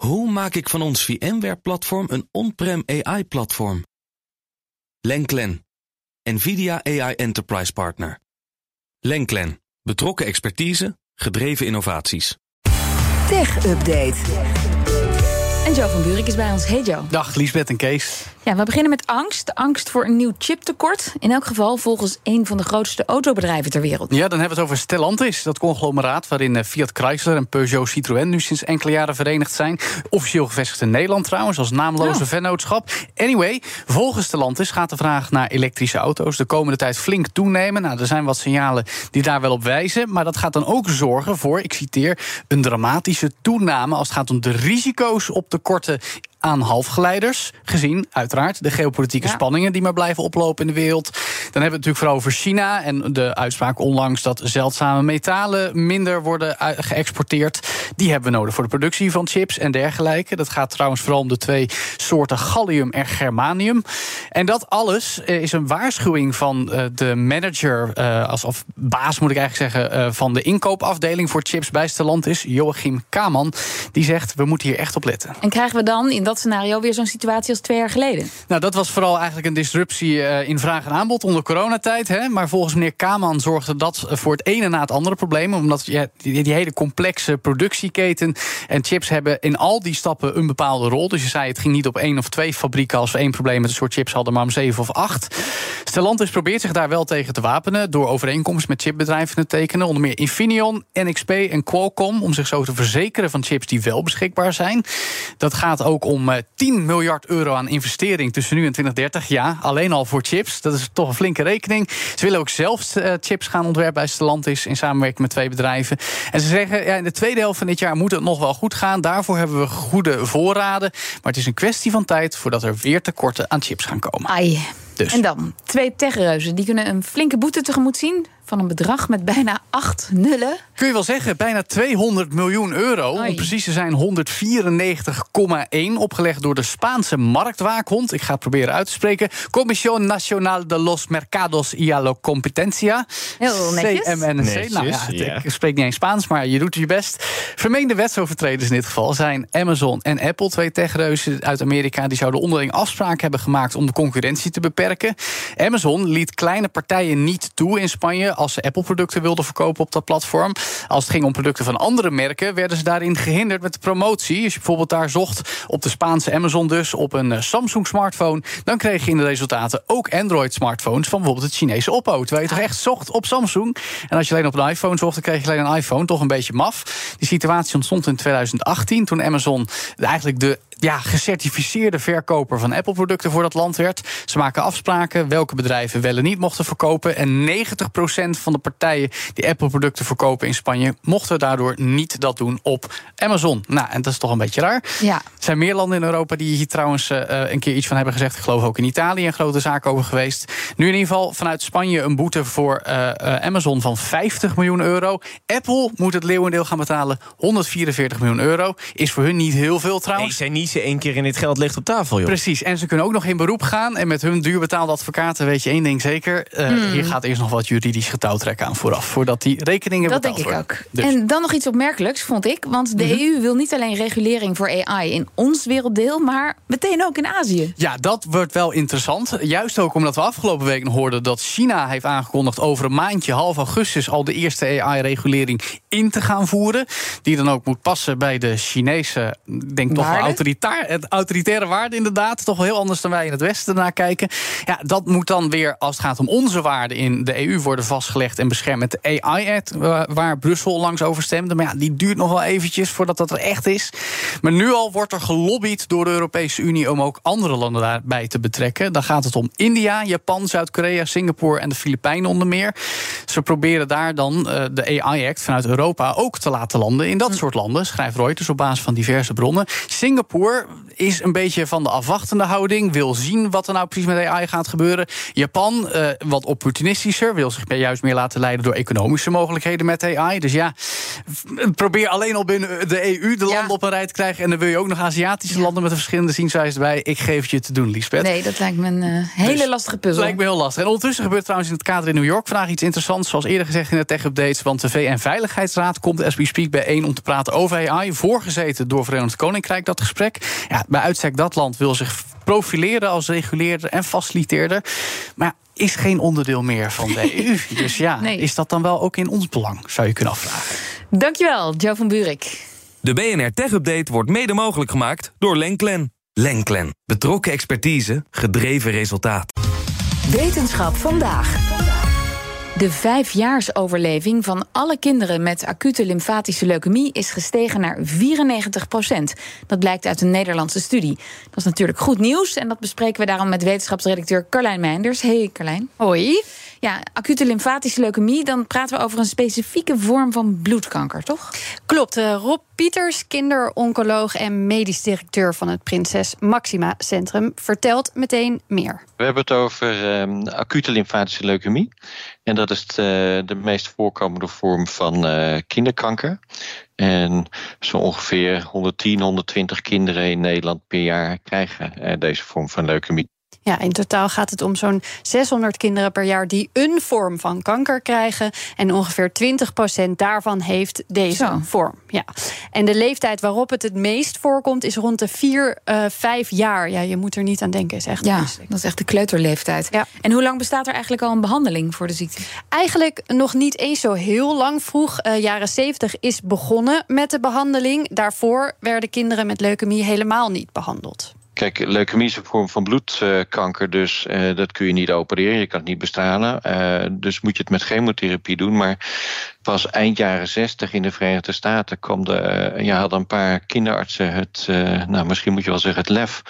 Hoe maak ik van ons VMware-platform een on-prem AI-platform? Lenklen, NVIDIA AI Enterprise Partner. Lenklen, betrokken expertise, gedreven innovaties. Tech Update. En Joe van Buurik is bij ons. Hey Joe. Dag Liesbeth en Kees. Ja, we beginnen met angst. Angst voor een nieuw chiptekort. In elk geval volgens een van de grootste autobedrijven ter wereld. Ja, dan hebben we het over Stellantis, dat conglomeraat waarin eh, Fiat Chrysler en Peugeot Citroën nu sinds enkele jaren verenigd zijn. Officieel gevestigd in Nederland trouwens, als naamloze Oh. vennootschap. Anyway, volgens Stellantis gaat de vraag naar elektrische auto's de komende tijd flink toenemen. Nou, er zijn wat signalen die daar wel op wijzen. Maar dat gaat dan ook zorgen voor, ik citeer, een dramatische toename als het gaat om de risico's op tekorten aan halfgeleiders. Gezien, uiteraard, de geopolitieke Ja. spanningen die maar blijven oplopen in de wereld. Dan hebben we het natuurlijk vooral over China en de uitspraak onlangs dat zeldzame metalen minder worden geëxporteerd. Die hebben we nodig voor de productie van chips en dergelijke. Dat gaat trouwens vooral om de twee soorten gallium en germanium. En dat alles eh, is een waarschuwing van eh, de manager, eh, als, of baas moet ik eigenlijk zeggen, van de inkoopafdeling voor chips bij Stellantis, Joachim Kaman. Die zegt: we moeten hier echt op letten. En krijgen we dan in dat scenario weer zo'n situatie als twee jaar geleden? Nou, dat was vooral eigenlijk een disruptie eh, in vraag en aanbod onder coronatijd. Hè? Maar volgens meneer Kaman zorgde dat voor het ene na het andere probleem. Omdat ja, die, die hele complexe productieketen en chips hebben in al die stappen een bepaalde rol. Dus je zei, het ging niet op één of twee fabrieken als we één probleem met een soort chips hadden, maar om zeven of acht. Stellantis probeert zich daar wel tegen te wapenen door overeenkomsten met chipbedrijven te tekenen. Onder meer Infineon, NXP en Qualcomm. Om zich zo te verzekeren van chips die wel beschikbaar zijn. Dat gaat ook om eh, 10 miljard euro aan investering tussen nu en 2030. Ja, alleen al voor chips. Dat is toch een flinke rekening. Ze willen ook zelf eh, chips gaan ontwerpen bij Stellantis in samenwerking met twee bedrijven. En ze zeggen, ja, in de tweede helft van dit jaar moet het nog wel goed gaan. Daarvoor hebben we goede voorraden. Maar het is een kwestie van tijd voordat er weer tekorten aan chips gaan komen. Ai. Dus. En dan, twee techreuzen. Die kunnen een flinke boete tegemoet zien van een bedrag met bijna acht nullen. Kun je wel zeggen, bijna 200 miljoen euro. Oei. Om precies te zijn 194,1 opgelegd door de Spaanse marktwaakhond. Ik ga het proberen uit te spreken. Comisión Nacional de los Mercados y a la Competencia. Heel netjes. CMNC. Netjes, nou ja, het- ja. ik spreek niet eens Spaans, maar je doet je best. Vermeende wetsovertreders in dit geval zijn Amazon en Apple. Twee techreuzen uit Amerika. Die zouden onderling afspraken hebben gemaakt om de concurrentie te beperken. Amazon liet kleine partijen niet toe in Spanje als ze Apple-producten wilden verkopen op dat platform. Als het ging om producten van andere merken, werden ze daarin gehinderd met de promotie. Als je bijvoorbeeld daar zocht op de Spaanse Amazon, dus op een eh, Samsung-smartphone, dan kreeg je in de resultaten ook Android-smartphones van bijvoorbeeld het Chinese Oppo. Terwijl je toch echt zocht op Samsung. En als je alleen op een iPhone zocht, dan kreeg je alleen een iPhone. Toch een beetje maf. Die situatie ontstond in 2018 toen Amazon eigenlijk de ja, gecertificeerde verkoper van Apple-producten voor dat land werd. Ze maken afspraken welke bedrijven wel en niet mochten verkopen. En 90% van de partijen die Apple-producten verkopen in Spanje mochten daardoor niet dat doen op Amazon. Nou, en dat is toch een beetje raar. Ja. Er zijn meer landen in Europa die hier trouwens eh, eh, een keer iets van hebben gezegd. Ik geloof ook in Italië een grote zaak over geweest. Nu in ieder geval vanuit Spanje een boete voor eh, eh, Amazon van 50 miljoen euro. Apple moet het leeuwendeel gaan betalen 144 miljoen euro. Is voor hun niet heel veel trouwens. zijn niet ze één keer in dit geld ligt op tafel, joh. Precies, en ze kunnen ook nog in beroep gaan. En met hun duur betaalde advocaten weet je één ding zeker. eh, Hier gaat eerst nog wat juridisch getouwtrek aan vooraf. Voordat die rekeningen Dat denk betaald ik ook. worden. Dus. Mhm. En dan nog iets opmerkelijks, vond ik. Want de EU wil niet alleen regulering voor AI in ons werelddeel, maar meteen ook in Azië. Ja, dat wordt wel interessant. Juist ook omdat we afgelopen week nog hoorden dat China heeft aangekondigd over een maandje, half augustus, al de eerste AI-regulering in te gaan voeren. Die dan ook moet passen bij de Chinese, denk toch wel autoritair, het autoritaire waarden inderdaad. Toch wel heel anders dan wij in het Westen naar kijken. Ja, dat moet dan weer, als het gaat om onze waarden in de EU, worden vastgelegd en beschermd met de AI-act, waar- Brussel langs over stemde. Maar ja, die duurt nog wel eventjes voordat dat er echt is. Maar nu al wordt er gelobbyd door de Europese Unie om ook andere landen daarbij te betrekken. Dan gaat het om India, Japan, Zuid-Korea, Singapore en de Filipijnen onder meer. Ze proberen daar dan eh, de AI-act vanuit Europa ook te laten landen in dat soort landen, schrijft Reuters op basis van diverse bronnen. Singapore is een beetje van de afwachtende houding. Wil zien wat er nou precies met AI gaat gebeuren. Japan, uh, wat opportunistischer. Wil zich juist meer laten leiden door economische mogelijkheden met AI. Dus ja, probeer alleen al binnen de EU de landen op een rij te krijgen. En dan wil je ook nog Aziatische landen met verschillende zienswijze erbij. Ik geef het je te doen, Lisbeth. Nee, dat lijkt me een uh, hele dus, lastige puzzel. Dat lijkt me heel lastig. En ondertussen gebeurt trouwens in het kader in New York vandaag iets interessants. Zoals eerder gezegd in de tech-updates. Want de VN-veiligheidsraad komt as we speak bijeen om te praten over AI. Voorgezeten door Verenigd Koninkrijk dat gesprek. Ja, bij uitstek dat land wil zich profileren als reguleerder en faciliteerder. Maar is geen onderdeel meer van de EU. Dus ja, is dat dan wel ook in ons belang, zou je kunnen afvragen. Dankjewel, Joe van Buurik. De BNR Tech Update wordt mede mogelijk gemaakt door Lenklen. Lenklen. Betrokken expertise, gedreven resultaat. Wetenschap vandaag. De vijfjaarsoverleving van alle kinderen met acute lymfatische leukemie is gestegen naar 94 procent. Dat blijkt uit een Nederlandse studie. Dat is natuurlijk goed nieuws en dat bespreken we daarom met wetenschapsredacteur Carlijn Meinders. Hey Carlijn. Hoi. Ja, acute lymfatische leukemie, dan praten we over een specifieke vorm van bloedkanker, toch? Klopt. Uh, Rob Pieters, kinderoncoloog en medisch directeur van het Prinses Maxima Centrum, vertelt meteen meer. We hebben het over uh, acute lymfatische leukemie. En dat is de, de meest voorkomende vorm van uh, kinderkanker. En zo ongeveer 110, 120 kinderen in Nederland per jaar krijgen uh, deze vorm van leukemie. Ja, in totaal gaat het om zo'n 600 kinderen per jaar die een vorm van kanker krijgen. En ongeveer 20% daarvan heeft deze vorm. Ja. En de leeftijd waarop het het meest voorkomt is rond de 4, uh, 5 jaar. Ja, je moet er niet aan denken. Is echt ja, dat is echt de kleuterleeftijd. Ja. En hoe lang bestaat er eigenlijk al een behandeling voor de ziekte? Eigenlijk nog niet eens zo heel lang vroeg. Uh, jaren 70 is begonnen met de behandeling. Daarvoor werden kinderen met leukemie helemaal niet behandeld. Kijk, leukemie is een vorm van bloedkanker, dus uh, dat kun je niet opereren, je kan het niet bestralen. Uh, dus moet je het met chemotherapie doen. Maar pas eind jaren 60 in de Verenigde Staten kwam de, uh, hadden een paar kinderartsen het, nou misschien moet je wel zeggen, het lef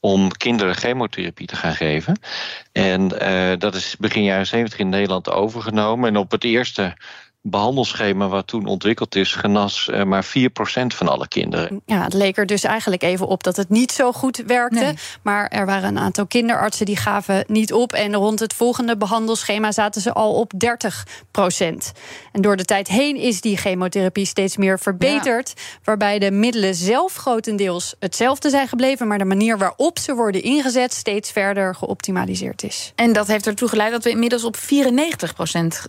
om kinderen chemotherapie te gaan geven. En dat is begin jaren 70 in Nederland overgenomen. En op het eerste behandelschema wat toen ontwikkeld is, genas uh, maar 4% van alle kinderen. Ja, het leek er dus eigenlijk even op dat het niet zo goed werkte. Maar er waren een aantal kinderartsen die gaven niet op. En rond het volgende behandelschema zaten ze al op 30%. En door de tijd heen is die chemotherapie steeds meer verbeterd. Waarbij de middelen zelf grotendeels hetzelfde zijn gebleven. Maar de manier waarop ze worden ingezet steeds verder geoptimaliseerd is. En dat heeft ertoe geleid dat we inmiddels op 94%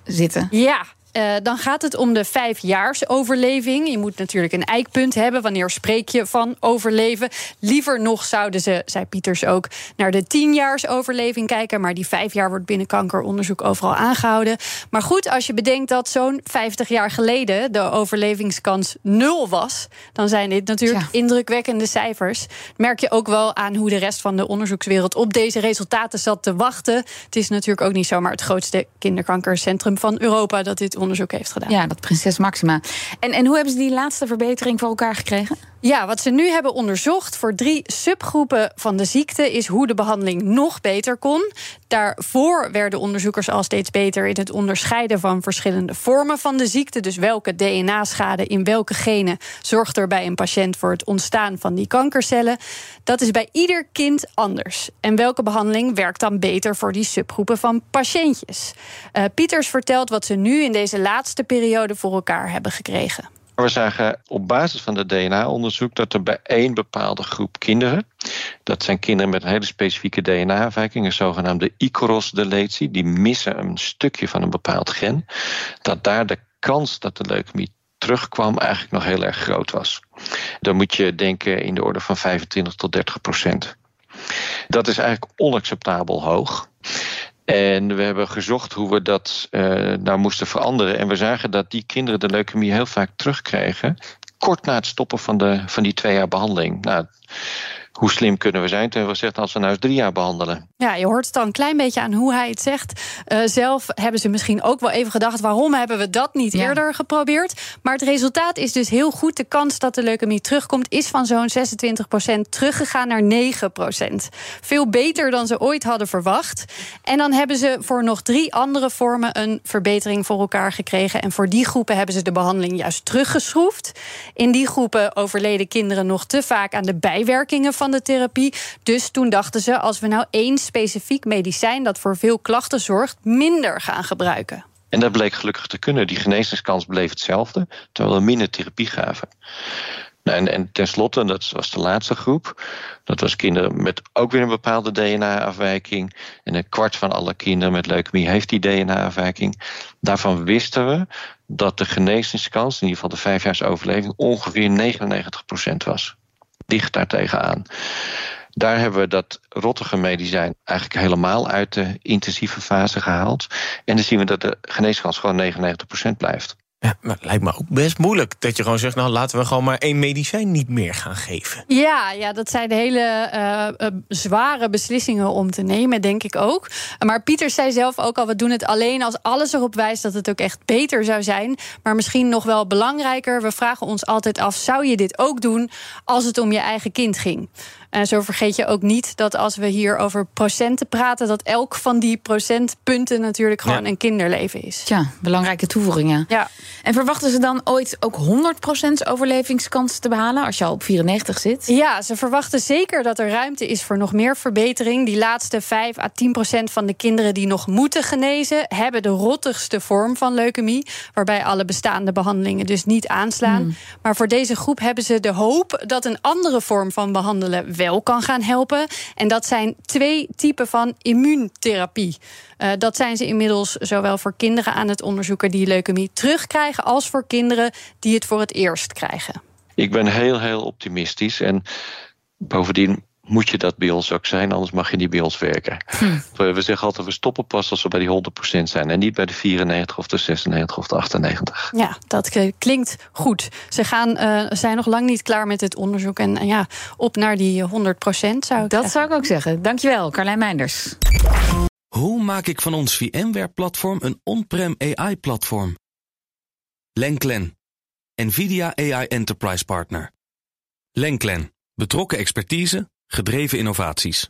zitten. Ja, uh, dan gaat het om de vijfjaarsoverleving. Je moet natuurlijk een eikpunt hebben. Wanneer spreek je van overleven? Liever nog zouden ze, zei Pieters ook, naar de tienjaarsoverleving kijken. Maar die vijf jaar wordt binnen kankeronderzoek overal aangehouden. Maar goed, als je bedenkt dat zo'n 50 jaar geleden de overlevingskans nul was, dan zijn dit natuurlijk indrukwekkende cijfers. Merk je ook wel aan hoe de rest van de onderzoekswereld op deze resultaten zat te wachten. Het is natuurlijk ook niet zomaar het grootste kinderkankercentrum van Europa dat dit onderzoek heeft gedaan. Ja, dat prinses Maxima. En, en hoe hebben ze die laatste verbetering voor elkaar gekregen? Ja, wat ze nu hebben onderzocht voor drie subgroepen van de ziekte is hoe de behandeling nog beter kon. Daarvoor werden onderzoekers al steeds beter in het onderscheiden van verschillende vormen van de ziekte. Dus welke DNA-schade in welke genen zorgt er bij een patiënt voor het ontstaan van die kankercellen. Dat is bij ieder kind anders. En welke behandeling werkt dan beter voor die subgroepen van patiëntjes? Uh, Pieters vertelt wat ze nu in deze laatste periode voor elkaar hebben gekregen. We zagen op basis van het DNA-onderzoek dat er bij één bepaalde groep kinderen, dat zijn kinderen met een hele specifieke DNA-afwijking, een zogenaamde Icoros-deletie, die missen een stukje van een bepaald gen, dat daar de kans dat de leukemie terugkwam eigenlijk nog heel erg groot was. Dan moet je denken in de orde van 25 tot 30 procent. Dat is eigenlijk onacceptabel hoog. En we hebben gezocht hoe we dat uh, nou moesten veranderen. En we zagen dat die kinderen de leukemie heel vaak terugkregen. Kort na het stoppen van, de, van die twee jaar behandeling. Nou, hoe slim kunnen we zijn? Toen hebben we gezegd, als we nou eens drie jaar behandelen. Ja, je hoort het al een klein beetje aan hoe hij het zegt. Uh, zelf hebben ze misschien ook wel even gedacht... waarom hebben we dat niet eerder geprobeerd? Maar het resultaat is dus heel goed. De kans dat de leukemie terugkomt is van zo'n 26% teruggegaan naar 9% Veel beter dan ze ooit hadden verwacht. En dan hebben ze voor nog drie andere vormen... een verbetering voor elkaar gekregen. En voor die groepen hebben ze de behandeling juist teruggeschroefd. In die groepen overleden kinderen nog te vaak aan de bijwerkingen van de therapie. Dus toen dachten ze, als we nou één specifiek medicijn dat voor veel klachten zorgt, minder gaan gebruiken. En dat bleek gelukkig te kunnen. Die genezingskans bleef hetzelfde, terwijl we minder therapie gaven. Nou, en, en tenslotte, dat was de laatste groep. Dat was kinderen met ook weer een bepaalde DNA-afwijking. En een kwart van alle kinderen met leukemie heeft die DNA-afwijking. Daarvan wisten we dat de genezingskans, in ieder geval de vijfjaars overleving, ongeveer 99% was. Dicht daar tegenaan. Daar hebben we dat rottige medicijn eigenlijk helemaal uit de intensieve fase gehaald. En dan zien we dat de geneeskans gewoon 99% blijft. Ja, maar het lijkt me ook best moeilijk dat je gewoon zegt... nou, laten we gewoon maar één medicijn niet meer gaan geven. Ja, ja dat zijn hele uh, zware beslissingen om te nemen, denk ik ook. Maar Pieter zei zelf ook al, we doen het alleen als alles erop wijst... dat het ook echt beter zou zijn. Maar misschien nog wel belangrijker, we vragen ons altijd af... zou je dit ook doen als het om je eigen kind ging? En zo vergeet je ook niet dat als we hier over procenten praten, dat elk van die procentpunten natuurlijk gewoon een kinderleven is. Ja, belangrijke toevoegingen. Ja. En verwachten ze dan ooit ook 100% overlevingskans te behalen als je al op 94 zit? Ja, ze verwachten zeker dat er ruimte is voor nog meer verbetering. Die laatste 5 à 10% van de kinderen die nog moeten genezen, hebben de rottigste vorm van leukemie, waarbij alle bestaande behandelingen dus niet aanslaan. Hmm. Maar voor deze groep hebben ze de hoop dat een andere vorm van behandelen wel kan gaan helpen. En dat zijn twee typen van immuuntherapie. Uh, dat zijn ze inmiddels zowel voor kinderen aan het onderzoeken die leukemie terugkrijgen, als voor kinderen die het voor het eerst krijgen. Ik ben heel, heel optimistisch. En bovendien moet je dat bij ons ook zijn, anders mag je niet bij ons werken. Hm. We, zeggen altijd, we stoppen pas als we bij die 100% zijn. En niet bij de 94 of de 96 of de 98. Ja, dat klinkt goed. Ze gaan, uh, zijn nog lang niet klaar met het onderzoek. En uh, ja, op naar die 100% zou ik Dat zeggen. zou ik ook zeggen. Dankjewel, Carlijn Meinders. Hoe maak ik van ons VMware-platform een on-prem AI-platform? Lenklen, NVIDIA AI Enterprise Partner. Lenklen, betrokken expertise, gedreven innovaties.